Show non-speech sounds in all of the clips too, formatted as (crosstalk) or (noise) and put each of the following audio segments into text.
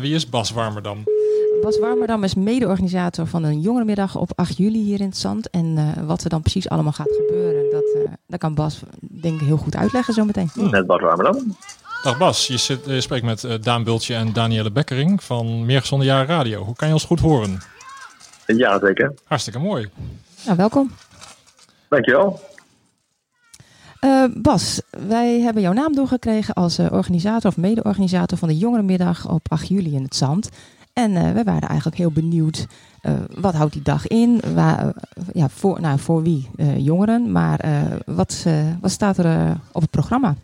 wie is Bas Warmerdam? Bas Warmerdam is mede-organisator van een jongerenmiddag op 8 juli hier in het Zand. En uh, wat er dan precies allemaal gaat gebeuren, dat, uh, dat kan Bas denk ik heel goed uitleggen zometeen. Met Bas Warmerdam. Dag Bas, je, zit, je spreekt met uh, Daan Bultje en Danielle Bekkering van Meer Gezonde Jaren Radio. Hoe kan je ons goed horen? Ja, zeker. Hartstikke mooi. Nou, welkom. Dankjewel. Uh, Bas, wij hebben jouw naam doorgekregen als uh, organisator of mede-organisator van de Jongerenmiddag op 8 juli in het Zand. En uh, we waren eigenlijk heel benieuwd, wat houdt die dag in? Waar, ja, voor, nou, voor wie? jongeren, maar wat, wat staat er op het programma?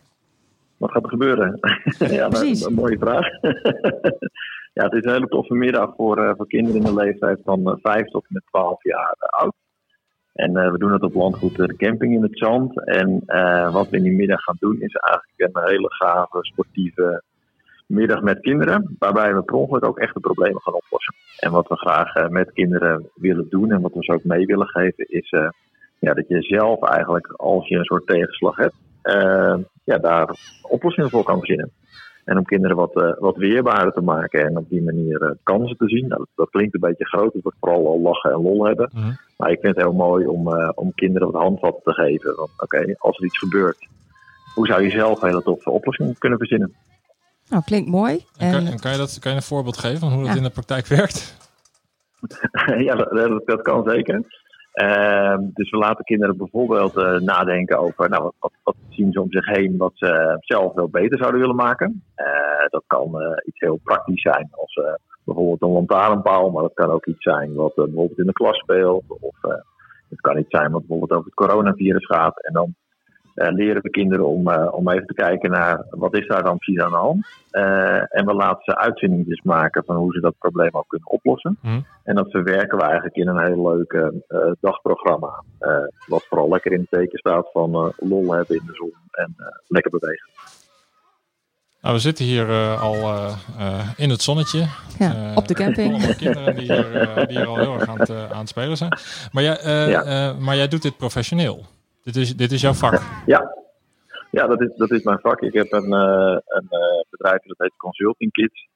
Wat gaat er gebeuren? (laughs) ja, Precies. Een, een mooie vraag. (laughs) ja, het is een hele toffe middag voor, voor kinderen in de leeftijd van 5 tot en met 12 jaar oud. En uh, we doen het op landgoed de camping in het zand. En uh, wat we in die middag gaan doen is eigenlijk een hele gave sportieve middag met kinderen. Waarbij we per ongeluk ook echte problemen gaan oplossen. En wat we graag met kinderen willen doen en wat we ze ook mee willen geven is ja, dat je zelf eigenlijk als je een soort tegenslag hebt, ja, daar oplossingen voor kan verzinnen. En om kinderen wat, wat weerbaarder te maken en op die manier kansen te zien. Nou, dat, dat, klinkt een beetje groot, dat we vooral al lachen en lol hebben. Mhm. Maar ik vind het heel mooi om, uh, om kinderen wat handvatten te geven. Van oké, als er iets gebeurt, hoe zou je zelf een hele toffe oplossing kunnen verzinnen? Nou, klinkt mooi. En kan, en kan, je dat, kan je een voorbeeld geven van hoe dat Ja. in de praktijk werkt? (laughs) ja, dat, dat, dat kan zeker. Uh, dus we laten kinderen bijvoorbeeld uh, nadenken over nou, wat, wat, wat, zien ze om zich heen wat ze zelf wel beter zouden willen maken. Uh, dat kan uh, iets heel praktisch zijn, als bijvoorbeeld een lantaarnpaal, maar dat kan ook iets zijn wat bijvoorbeeld in de klas speelt. Of het kan iets zijn wat bijvoorbeeld over het coronavirus gaat. En dan uh, leren we kinderen om, uh, om even te kijken naar wat is daar dan precies aan de hand. Uh, en we laten ze uitzendingen maken van hoe ze dat probleem ook kunnen oplossen. Mm. En dat verwerken we eigenlijk in een heel leuk dagprogramma. wat vooral lekker in het teken staat van lol hebben in de zon en lekker bewegen. Nou, we zitten hier al in het zonnetje. Ja, op de camping. Allemaal kinderen die hier, die hier al heel erg aan het, aan het spelen zijn. Maar jij, Ja. maar jij doet dit professioneel. Dit is, dit is jouw vak. Ja, ja dat, is, dat is mijn vak. Ik heb een, uh, een uh, bedrijf dat heet Consulting Kids.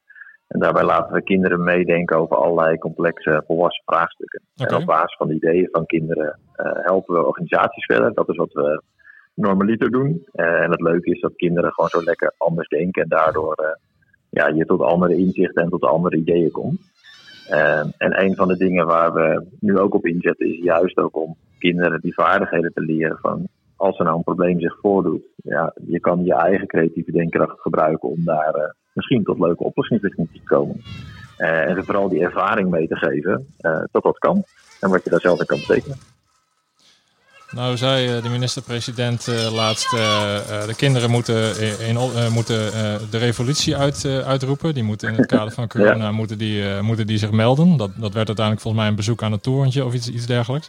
En daarbij laten we kinderen meedenken over allerlei complexe volwassen vraagstukken. En op basis van de ideeën van kinderen uh, helpen we organisaties verder. Dat is wat we normaliter doen. Eh, en het leuke is dat kinderen gewoon zo lekker anders denken. En daardoor ja, je tot andere inzichten en tot andere ideeën komt. Uh, en een van de dingen waar we nu ook op inzetten is juist ook om kinderen die vaardigheden te leren van als er nou een probleem zich voordoet, ja, je kan je eigen creatieve denkkracht gebruiken om daar uh, misschien tot leuke oplossingsrichtingen te komen. Uh, en vooral die ervaring mee te geven uh, dat dat kan en wat je daar zelf in kan betekenen. Nou zei de minister-president laatst, de kinderen moeten, in, moeten de revolutie uit, uitroepen. Die moeten in het (laughs) kader van corona ja. moeten die, moeten die zich melden. Dat, dat werd uiteindelijk volgens mij een bezoek aan het torentje of iets, iets dergelijks.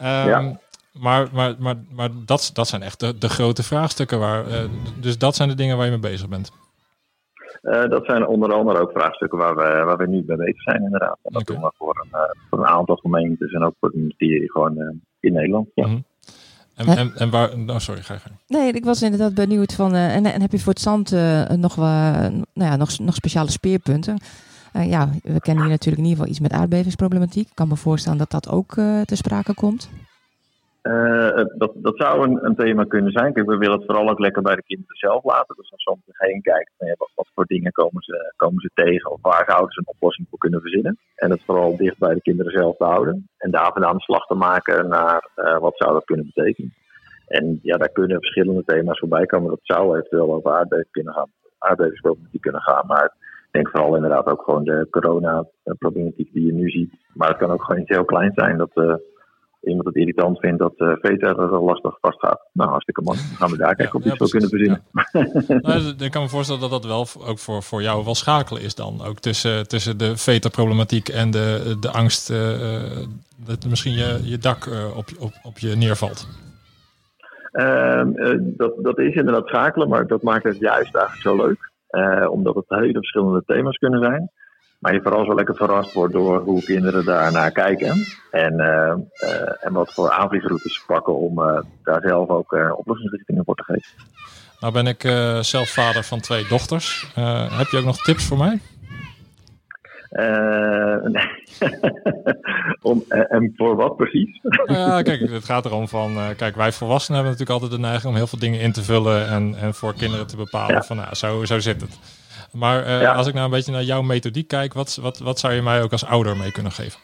Um, Ja. Maar, maar, maar, maar dat, dat zijn echt de, de grote vraagstukken. Waar, uh, dus dat zijn de dingen waar je mee bezig bent. Uh, dat zijn onder andere ook vraagstukken waar we, waar we nu mee bezig zijn, inderdaad. En dat doen we voor een, uh, voor een aantal gemeentes en ook voor het ministerie gewoon in Nederland. Ja. Mhm. En, en, en waar. Oh, sorry, ga je gang. Nee, ik was inderdaad benieuwd van. eh, en, en heb je voor het zand eh, nog, wel, nou ja, nog, nog speciale speerpunten? Eh, ja, we kennen hier natuurlijk in ieder geval iets met aardbevingsproblematiek. Ik kan me voorstellen dat dat ook te sprake komt. Uh, dat, dat zou een, een, thema kunnen zijn. We willen het vooral ook lekker bij de kinderen zelf laten. Dus als soms heen kijkt, wat, wat, voor dingen komen ze, komen ze tegen of waar zouden ze een oplossing voor kunnen verzinnen. En het vooral dicht bij de kinderen zelf te houden. En daarvan aan de slag te maken naar uh, wat zou dat kunnen betekenen. En ja, daar kunnen verschillende thema's voorbij komen. Dat zou eventueel over aardbeving kunnen gaan, aardbevingsproblematiek kunnen gaan. Maar ik denk vooral inderdaad ook gewoon de corona-problematiek die je nu ziet. Maar het kan ook gewoon iets heel kleins zijn dat. Uh, iemand het irritant vindt dat uh, Veta er lastig vast gaat. Nou, hartstikke mooi. Dan gaan we daar kijken ja, of we iets ja, kunnen verzinnen. Ja. (laughs) nou, ik kan me voorstellen dat dat wel ook voor, voor jou wel schakelen is dan. Ook tussen, tussen de Veta-problematiek en de, de angst uh, dat misschien je, je dak uh, op, op, op je neervalt. Ehm, dat, dat is inderdaad schakelen, maar dat maakt het juist eigenlijk zo leuk. Eh, omdat het hele verschillende thema's kunnen zijn. Maar je vooral zo lekker verrast wordt door hoe kinderen daarnaar kijken. En, uh, uh, en wat voor aanvliegroutes pakken om uh, daar zelf ook oplossingsrichtingen voor te geven. Nou ben ik zelf vader van twee dochters. heb je ook nog tips voor mij? (laughs) nee. Om, en voor wat precies? (laughs) ja, kijk, het gaat erom van, kijk, wij volwassenen hebben natuurlijk altijd de neiging om heel veel dingen in te vullen en, en voor kinderen te bepalen van, nou, zo, zo zit het. Maar als ik nou een beetje naar jouw methodiek kijk, wat, wat, wat zou je mij ook als ouder mee kunnen geven?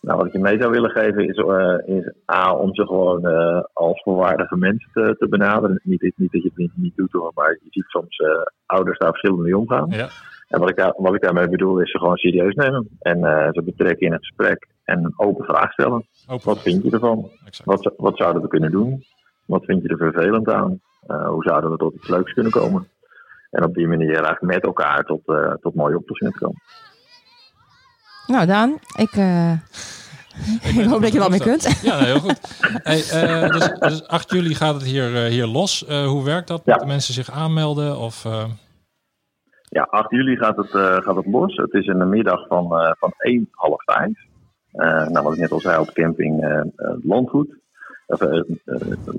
Nou, wat ik je mee zou willen geven is, uh, is A, om ze gewoon uh, als volwaardige mensen te, te, benaderen. Niet, niet dat je het niet, niet doet hoor, maar je ziet soms ouders daar verschillend mee omgaan. Ja. En wat ik, daar, wat ik daarmee bedoel is ze gewoon serieus nemen. En ze betrekken in het gesprek en een open vraag stellen. Open. Wat vind je ervan? Wat, wat zouden we kunnen doen? Wat vind je er vervelend aan? hoe zouden we tot iets leuks kunnen komen? En op die manier eigenlijk met elkaar tot, tot mooie oplossingen te komen. Nou, Daan, ik, uh, (laughs) ik, hoop dat je wel mee kunt. Ja, heel goed. Hey, uh, dus, dus, 8 juli gaat het hier, uh, hier los. hoe werkt dat? Ja. Moeten mensen zich aanmelden? Of, Ja, 8 juli gaat het, gaat het los. Het is in de middag van, van 1 half 5. nou, wat ik net al zei, op camping Landgoed. Of,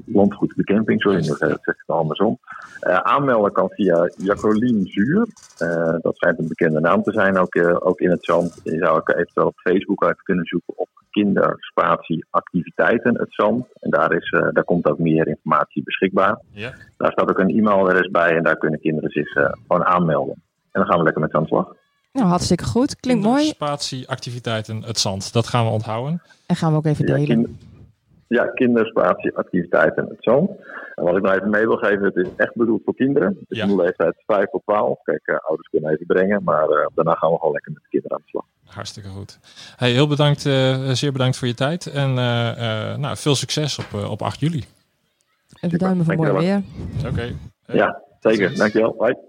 landgoed de camping, sorry, nu zeg ik het andersom. Uh, aanmelden kan via Jacqueline Zuur. Uh, dat schijnt een bekende naam te zijn, ook, uh, ook in het zand. Je zou ook eventueel op Facebook even kunnen zoeken op kinderspatie activiteiten het zand. En daar, is, daar komt ook meer informatie beschikbaar. Ja. Daar staat ook een e-mailadres bij en daar kunnen kinderen zich gewoon aanmelden. En dan gaan we lekker met aan de slag. Nou, hartstikke goed. Klinkt mooi. Spatie activiteiten het zand. Dat gaan we onthouden. En gaan we ook even delen. Ja, ja, kinderspatie, activiteiten en het zand. En wat ik nou even mee wil geven, het is echt bedoeld voor kinderen. Dus ja. in de leeftijd 5 tot 12. Kijk, uh, ouders kunnen even brengen, maar uh, daarna gaan we gewoon lekker met de kinderen aan de slag. Hartstikke goed. Hey, heel bedankt, uh, zeer bedankt voor je tijd en nou, veel succes op, op 8 juli. En bedankt voor mooi weer. Oké. Okay. Ja, zeker. Dankjewel. Bye.